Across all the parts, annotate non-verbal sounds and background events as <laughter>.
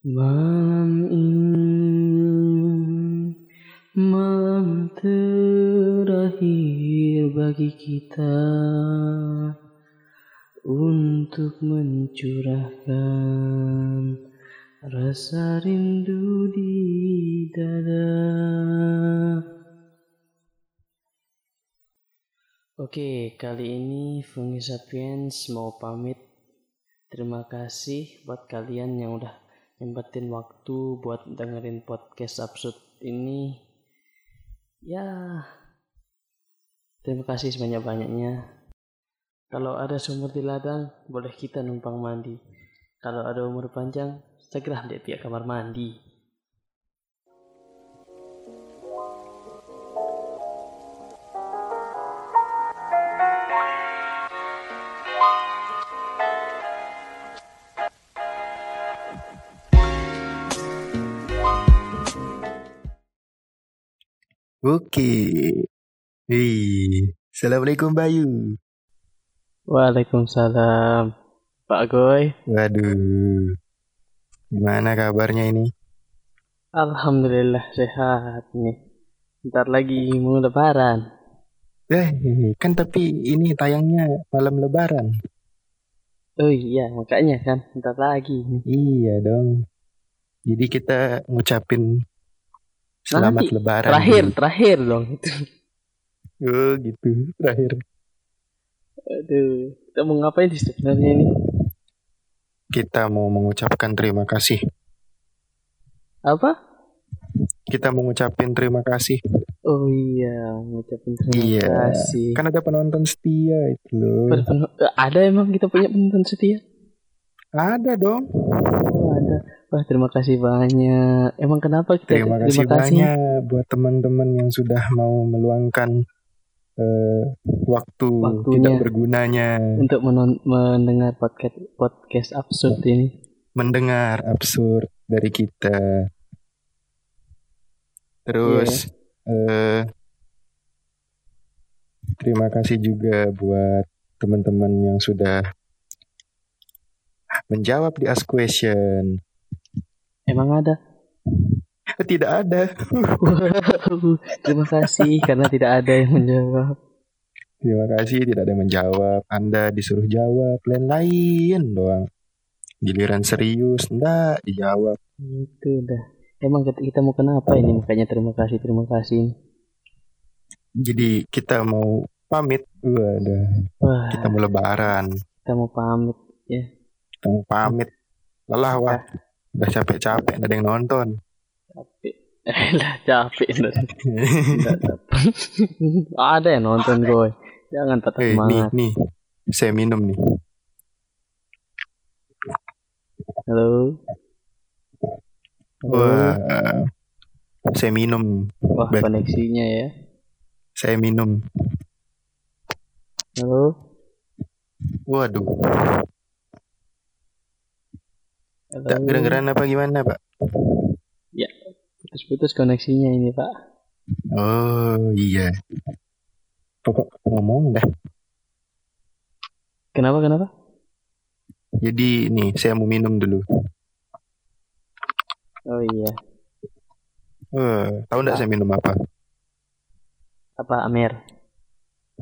Malam ini malam terakhir bagi kita untuk mencurahkan rasa rindu di dada. Oke, kali ini Fungi Sapiens mau pamit. Terima kasih buat kalian yang udah nyempetin waktu buat dengerin podcast absurd ini. Ya terima kasih sebanyak-banyaknya. Kalau ada sumur di ladang boleh kita numpang mandi. Kalau ada umur panjang segera di pihak kamar mandi Oke. Wih. Assalamualaikum Bayu. Waalaikumsalam Pak Goy Waduh. Gimana kabarnya ini? Alhamdulillah sehat nih Ntar lagi mau lebaran Eh, kan tapi ini tayangnya malam lebaran. Oh iya makanya kan Ntar lagi Iya dong. Jadi kita ngucapin selamat Nanti, lebaran. Terakhir dulu. terakhir dong itu <laughs> Oh, gitu. Terakhir. Aduh Kita mau ngapain sih sebenarnya ini Kita mau mengucapkan terima kasih. Apa? Kita mau ngucapin terima kasih. Oh iya ngucapin terima Iya. kasih Kan ada penonton setia itu loh. Pen- Ada emang kita punya penonton setia? Ada dong. Wah terima kasih banyak Emang kenapa kita Terima kasih banyak buat teman-teman yang sudah mau meluangkan eh, waktu Waktunya. tidak bergunanya Untuk menon- mendengar podcast podcast absurd ini mendengar absurd dari kita. Terus eh, terima kasih juga buat teman-teman yang sudah menjawab di Ask Question. Emang ada? Tidak ada. <laughs> Terima kasih karena tidak ada yang menjawab. Terima kasih tidak ada yang menjawab. Anda disuruh jawab lain-lain doang. Giliran serius, enggak dijawab. Itu dah. Emang kita, kita mau kenapa ini makanya terima kasih terima kasih. Jadi kita mau pamit. Waduh, Wah kita mau lebaran. kita mau pamit ya. Kita mau pamit. Lelah wah. Udah capek-capek, ada yang nonton. Capek. Eh <laughs> lah capek <laughs> <laughs> ada yang nonton gue. Jangan patah Eh, nih, semangat. nih. Saya minum nih. Halo. Wah, saya minum. Wah baik. koneksinya ya. Saya minum. Halo. Waduh. Tak kedengeran apa gimana, Pak? Putus-putus koneksinya ini pak. Oh, iya. Pokok ngomong dah. Kenapa kenapa? Jadi nih, saya mau minum dulu. Oh iya. Eh, tahu nggak saya minum apa? Apa Amer?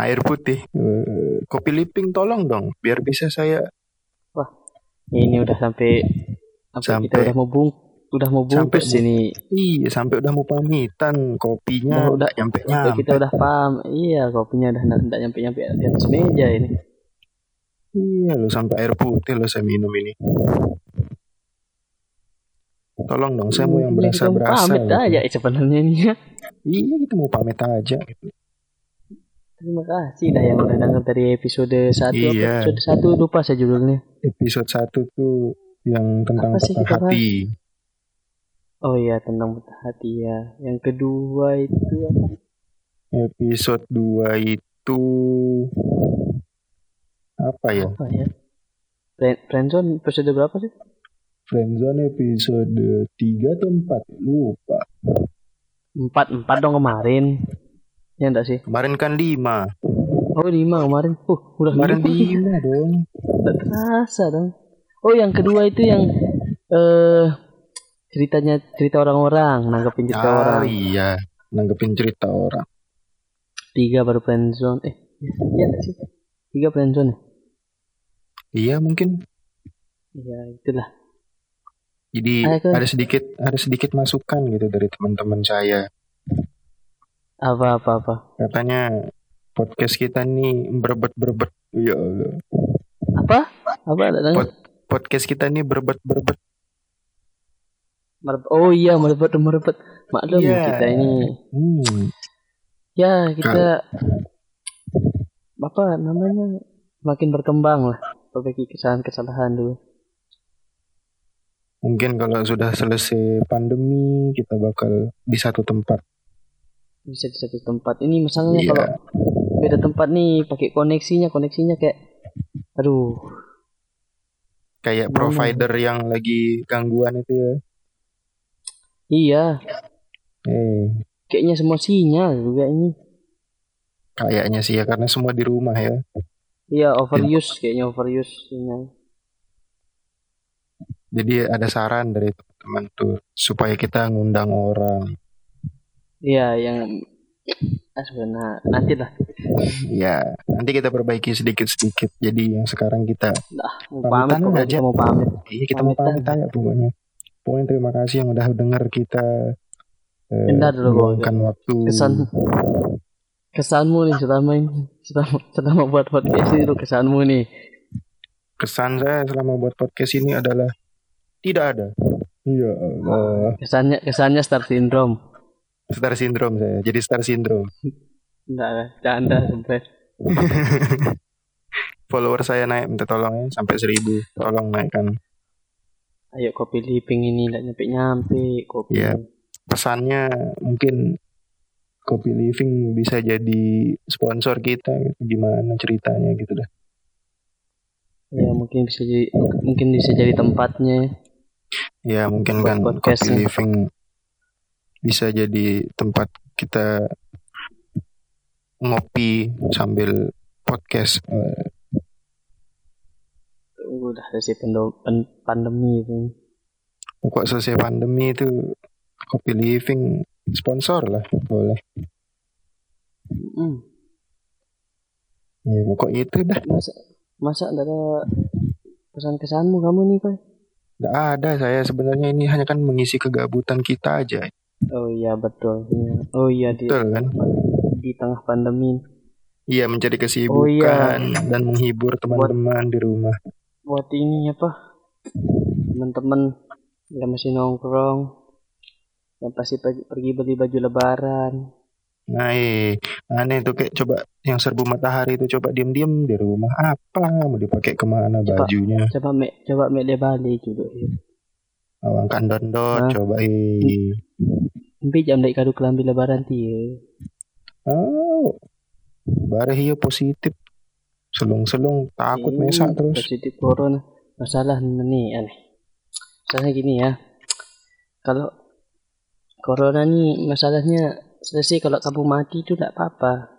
Air putih. Eh, kopi liping tolong dong, biar bisa saya Ini udah sampai kita Sampai- udah mau bung udah mau Sampai bungkus mau- ini. Iya, sampai udah mau pamitan, kopinya Oh, udah nyampe Sampai nyampe. kita udah paham. Iya, kopinya udah enggak nyampe-nyampe di atas meja ini. Iya, lo sampai air putih lo saya minum ini. Tolong dong, saya mau yang berasa kita berasa. Pamit gitu. aja sebenarnya ini ya. Iya, kita mau pamit aja. Gitu. Terima kasih dah yang udah denger dari episode 1 Iya. episode 1 lupa saya judulnya. Episode satu tuh yang tentang Apa patah kita bahas? hati. Oh iya tentang patah hati ya. Yang kedua itu apa? Episode 2 itu apa ya? Apa ya? Friend, friendzone episode berapa sih? Friendzone episode 3 atau 4 lupa. Empat empat dong kemarin. Ya enggak sih? Kemarin kan 5. Oh lima kemarin. Uh udah Kemarin lima. 5 dong. Nggak terasa dong. Oh yang kedua itu yang eh ceritanya cerita orang-orang, nanggepin cerita ah orang. iya nanggepin cerita orang Tiga baru friendzone. Eh, iya nggak sih? Tiga friendzone ya? iya mungkin Iya, itulah. jadi Ah, itu- ada sedikit ada sedikit masukan gitu dari teman-teman saya Apa apa apa. katanya podcast kita nih berbet berbet ya Allah Apa? Apa? Pod- podcast kita nih berbet berbet Merebut- Oh iya, merebut. Maklum Iya. kita ini. hmm. Ya, kita apa namanya? Makin berkembang lah. Perbaiki kesalahan-kesalahan dulu. mungkin kalau sudah selesai pandemi kita bakal di satu tempat Bisa di satu tempat. Ini misalnya Iya. kalau beda tempat nih pakai koneksinya, koneksinya kayak aduh. Kayak Gimana? provider yang lagi gangguan itu ya Iya, eh kayaknya semua sinyal juga ini. kayaknya sih ya karena semua di rumah ya Iya, overuse kayaknya overuse sinyal. jadi ada saran dari teman-teman tuh supaya kita ngundang orang Iya, yang sebenarnya nanti lah. ya nanti kita perbaiki sedikit-sedikit jadi yang sekarang kita Pamitan pamit aja. mau pamit. iya kita mau pamit aja pokoknya pokoknya terima kasih yang udah dengar kita eh, Bentar dulu, Bro. meluangkan waktu Kesan kesanmu nih selama ini selama selama buat podcast ini tuh kesanmu nih. kesan saya selama buat podcast ini adalah tidak ada iya Allah Kesannya kesannya star syndrome. Star syndrome saya jadi star syndrome Enggak lah, canda sampai. <laughs> follower saya naik minta tolong ya sampai seribu tolong naikkan Ayo kopi living ini lah nyampe nyampe kopi. Iya. pesannya mungkin Kopi Living bisa jadi sponsor kita gitu. gimana ceritanya gitu dah Ya mungkin bisa jadi mungkin bisa jadi tempatnya. ya mungkin Buat kan Kopi ya. Living bisa jadi tempat kita ngopi sambil podcast Eh, Tunggu dah selesai pandemi itu. kok selesai pandemi itu Kopi Living sponsor lah boleh Hmm. ya pokoknya itu dah Masa masa ada pesan kesanmu kamu nih koi? Nggak ada saya sebenarnya ini hanya kan mengisi kegabutan kita aja Oh iya betul. Oh iya di betul kan di tengah pandemi Iya mencari Oh, kesibukan iya. dan menghibur teman-teman di rumah. buat ini apa teman-teman yang masih nongkrong yang pasti pergi, beli baju lebaran Nah, eh, aneh tuh kayak coba yang serbu matahari itu coba diam-diam di rumah. Apa mau dipakai ke mana Coba. bajunya? coba mek coba mek dia balik juga ya. Awang kan Hah? dondot coba eh. Tapi jam dari kado kelambi lebaran dia. Oh. Bare hiyo positif. Selung-selung takut mesak terus. Positif corona. Masalah nih aneh. Masalahnya gini ya. Kalau corona nih masalahnya selesai kalau kamu mati itu tidak apa-apa.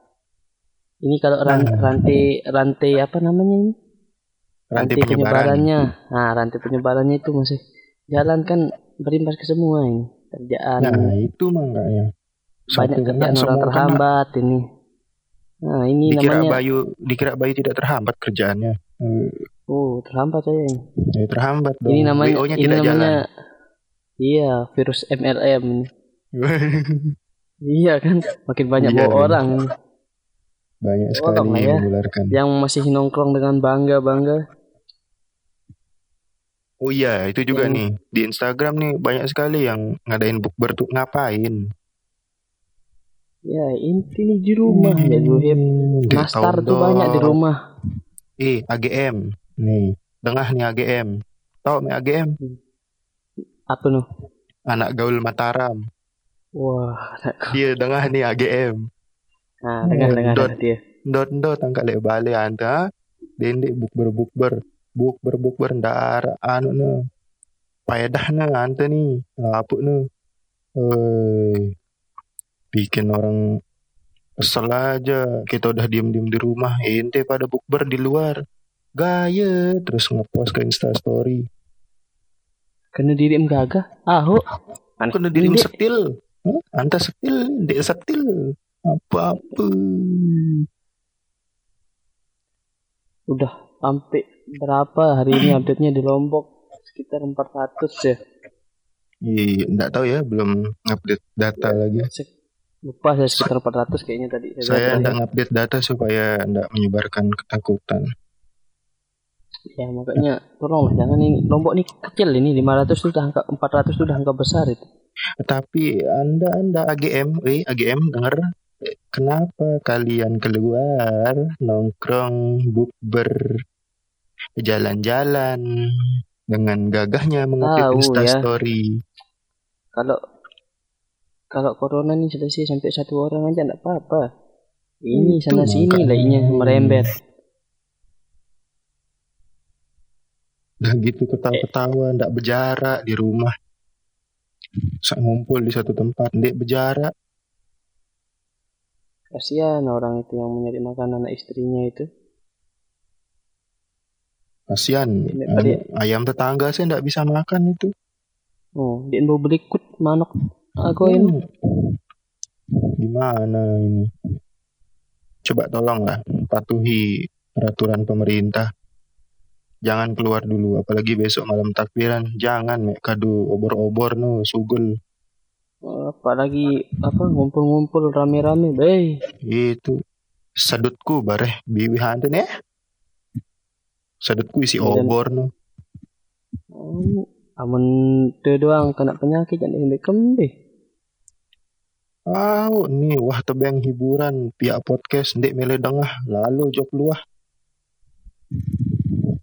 Ini kalau ran- Nah. rantai rantai apa namanya ini? Rantai penyebaran. penyebarannya. Nah, rantai penyebarannya itu masih jalan kan berimbas ke semua ini. Kerjaan Nah, itu makanya. banyak kerjaan orang semua kena. terhambat ini. Nah, ini Dikira namanya Bayu, dikira Bayu tidak terhambat kerjaannya. Oh, terhambat saya. Ya terhambat dong. Ini namanya ini tidak namanya Iya, virus MLM. ini. jalan. <laughs> Iya kan, makin banyak Iya, bawa iya. orang Banyak sekali lama yang ya. menularkan. yang masih nongkrong dengan bangga bangga. Oh iya, itu juga Yang- nih. Di Instagram nih banyak sekali yang ngadain bukber tuh ngapain? Ya, inti nih di rumah ya dulu ya. Hmm, di Nastar tuh banyak di rumah. Eh, AGM. Nih, tengah nih AGM. Tahu nih AGM? Apa nuh? Anak gaul Mataram. Wah, Dia tengah nih AGM. nah Dot. dengar dia. Ndot ndot angkat lek balik anta. Dendek bukber bukber. Bukber bukber ndar anu ne. Paedah ne anta nih. Lapuk ne. Eh, bikin orang kesel aja. Kita udah diem-diem di rumah. Ente pada bukber di luar. Gaya terus ngepost ke Insta story. Kena diri gagah. Aho. Aneh. Kena diri setil. Hah? Anta setil, dek setil. Apa-apa. Udah sampai berapa hari ini <clears throat> update-nya di Lombok? Sekitar 400 ya. Iya, enggak tahu ya, belum update data lagi. Sek- Lupa saya sekitar 400 kayaknya tadi. Saya enggak tadi. ngupdate data supaya enggak menyebarkan ketakutan. Ya makanya tolonglah jangan ini. Lombok ini kecil ini 500 tuh udah angka 400 tuh udah angka besar itu. Tapi Anda Anda AGM, eh AGM dengar kenapa kalian keluar nongkrong bukber jalan-jalan dengan gagahnya Tahu, Insta ya. story. Kalau kalau corona nih selesai sampai satu orang aja enggak apa-apa. Ini Itu sana sini lainnya merembet. Udah gitu ketawa-ketawa, ndak berjarak di rumah. Sak ngumpul di satu tempat, ndak berjarak. Kasihan orang itu yang mencari makan anak istrinya itu. Kasihan, Ini anu, ayam tetangga saya ndak bisa makan itu. oh, dia mau beli kut manok aku ini. Hmm. Gimana ini? Coba tolonglah patuhi peraturan pemerintah. Jangan keluar dulu, apalagi besok malam takbiran. Jangan mek kado obor-obor no sugul. Apalagi apa ngumpul-ngumpul rame-rame, bey. Itu sedutku bareh biwi hanten ya. Sedutku isi obor no. Oh, amun tu doang kena penyakit jadi sampai kembe. Ah, nih wah tebeng hiburan pihak podcast ndek mele dengah lalu jok luah.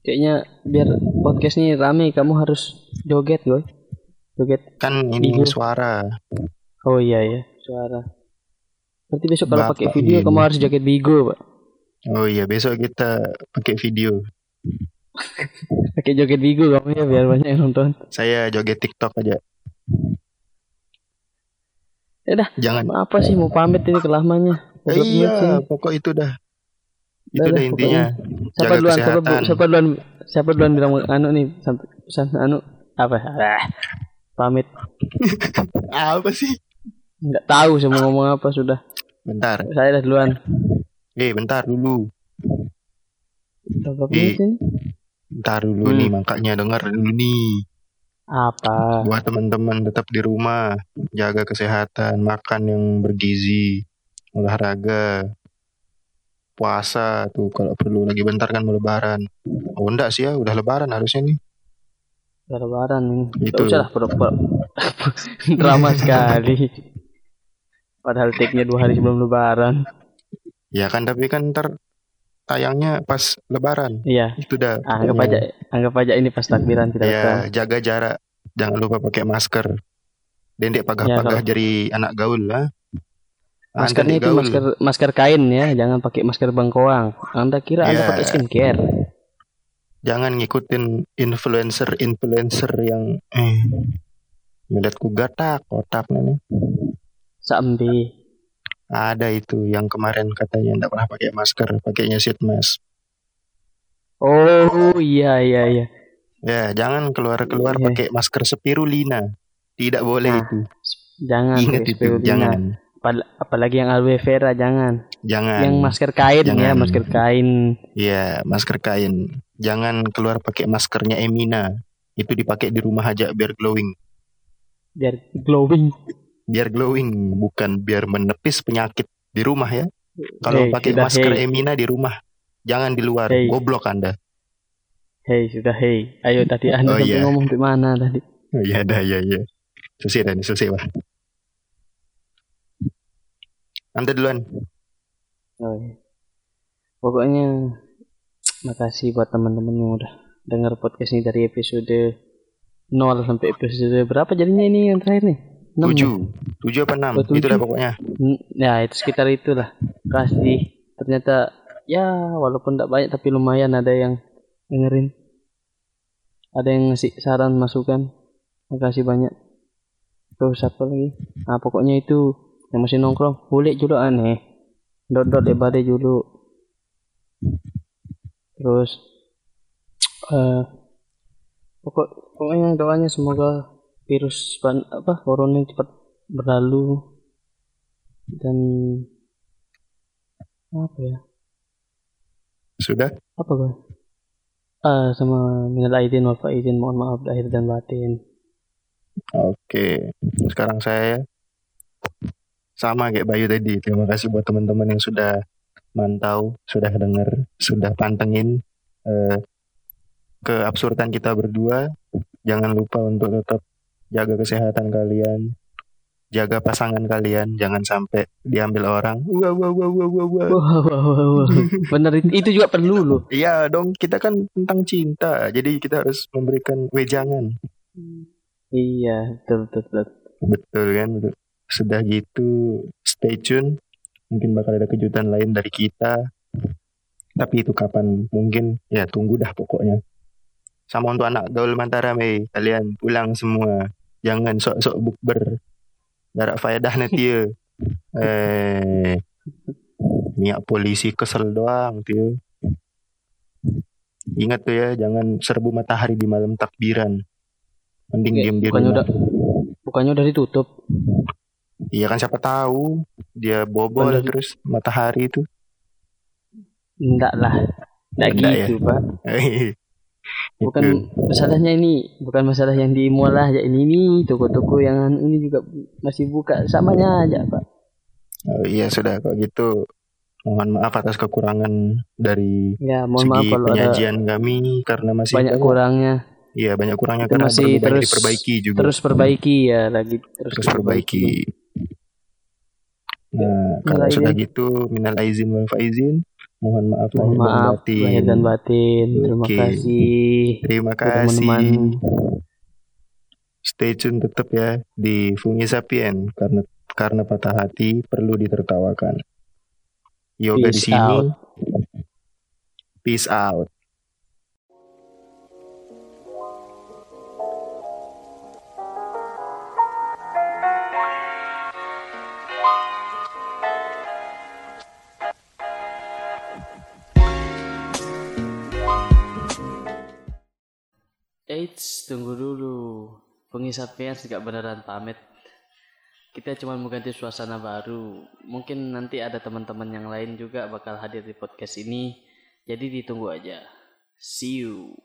Kayaknya biar podcast ini rame kamu harus joget, gue. Joget. Kan ini Bigo. suara. Oh iya ya, suara. Berarti besok kalau pakai video ini. kamu harus joget bigo, Pak. Oh iya, besok kita pakai video. Pakai joget bigo kamu ya biar banyak yang nonton. Saya joget TikTok aja. Ya dah, Jangan. apa sih mau pamit ini kelamanya? Eh, iya, pokok itu dah. Itu Dah, dah intinya. Siapa Jaga duluan? Siapa, kesehatan. siapa duluan? Siapa duluan bilang anu nih sampai pesan anu apa? Ah, pamit. <laughs> Apa sih? Nggak tahu saya mau ngomong apa sudah. Bentar. Saya dah duluan. Eh, bentar dulu. Berapa Eh. menit ini? Bentar dulu Hmm. nih, makanya dengar dulu nih. Apa? Buat teman-teman tetap di rumah, jaga kesehatan, makan yang bergizi, olahraga, puasa tuh kalau perlu lagi bentar kan mau lebaran. Oh enggak sih ya, udah lebaran harusnya nih. Udah lebaran ini. Itu. Lah. <laughs> Drama sekali. Padahal take-nya dua hari sebelum lebaran. Ya kan tapi kan ntar tayangnya pas lebaran. Iya. Itu dah. Anggap aja, anggap aja ini pas takbiran kita datang. Ya, jaga jarak. Jangan lupa pakai masker. Dendek pagah-pagah Ya, jadi anak gaul lah. Maskernya itu masker masker kain ya, jangan pakai masker bengkoang. Anda kira Anda Ya. pakai skincare? Jangan ngikutin influencer-influencer yang eh melihatku gatak otaknya nih. Sampai Ada itu yang kemarin katanya enggak pernah pakai masker, pakainya sheet mask. Oh iya iya iya. Ya, jangan keluar-keluar Iya. pakai masker spirulina. Tidak boleh Nah, itu. Jangan Ingat itu, spirulina. jangan. Apal- apalagi yang aloe vera jangan. Jangan. Yang masker kain ya, Jangan. masker kain. Ya, masker kain. Jangan keluar pakai maskernya Emina. Itu dipakai di rumah aja biar glowing. biar glowing. Biar glowing, bukan biar menepis penyakit di rumah ya. Kalau Hey, pakai sudah, masker hey. Emina di rumah, jangan di luar. Hey. Goblok Anda. Hei sudah hei. Ayo tadi Anda Oh, iya. ngomong di mana tadi? Oh, iya dah, iya iya. Selesai dah, nih, selesai Wah. Anda duluan. Oh, iya. Pokoknya makasih buat teman-teman yang udah dengar podcast ini dari episode 0 sampai episode berapa jadinya ini yang terakhir nih? 6 ya? Tujuh. Tujuh apa enam? Tujuh. Itulah pokoknya. Hmm, Ya itu sekitar itulah. Kasih ternyata ya walaupun tidak banyak tapi lumayan ada yang dengerin. Ada yang ngasih saran masukan. Makasih banyak. Terus apa lagi? Nah pokoknya itu yang masih nongkrong boleh juga aneh. Dot dot ebade dulu. Terus eh pokok pokoknya doanya semoga virus apa corona cepat berlalu dan apa ya Sudah? apa gue ah sama minal aidin wal faizin mohon maaf lahir dan batin Oke. Sekarang saya sama kayak Bayu tadi. Terima kasih buat teman-teman yang sudah mantau, sudah dengar, sudah pantengin eh, keabsurdan kita berdua. Jangan lupa untuk tetap jaga kesehatan kalian, jaga pasangan kalian, jangan sampai diambil orang. Wah wah wah wah wah. wah. wah wah wah, wah. bener itu itu juga perlu loh Iya dong, kita kan tentang cinta, jadi kita harus memberikan wejangan. iya betul betul, betul. Betul kan? Betul. Sudah gitu, stay tune. Mungkin bakal ada kejutan lain dari kita. Tapi itu kapan? Mungkin ya tunggu dah pokoknya. Sama untuk anak gaul Mataram, eh, kalian pulang semua. Jangan sok-sok bukber. Darak faedah nanti ya. Eh, niat polisi kesel doang tuh. ya. Ingat tuh ya, jangan serbu matahari di malam takbiran. Mending diam di bukannya udah bukannya udah ditutup Iya kan siapa tahu dia bobol Bener. terus matahari itu. enggak lah enggak Enggak ya? gitu pak <laughs> bukan Itu. masalahnya ini bukan masalah yang di mall aja ini nih toko-toko yang ini juga masih buka samanya aja pak Oh, iya sudah kalau gitu. Mohon maaf atas kekurangan dari ya mohon maaf segi ada penyajian kami karena masih banyak kurangnya Iya banyak kurangnya Itu karena masih terus- diperbaiki juga. terus perbaiki ya lagi terus, terus perbaiki. Nah, Minal kalau sudah gitu minal aizin wal faizin. Mohon maaf mohon lahir dan maaf batin. lahir dan batin terima Oke. kasih Terima kasih. teman-teman. Stay tune tetap ya di Fungi Sapien karena karena patah hati perlu ditertawakan. Yoga di Peace sini. out. Peace out. Eits, tunggu dulu. Pengisapian nggak beneran pamit. Kita cuma mau ganti suasana baru. Mungkin nanti ada teman-teman yang lain juga bakal hadir di podcast ini. Jadi ditunggu aja. See you.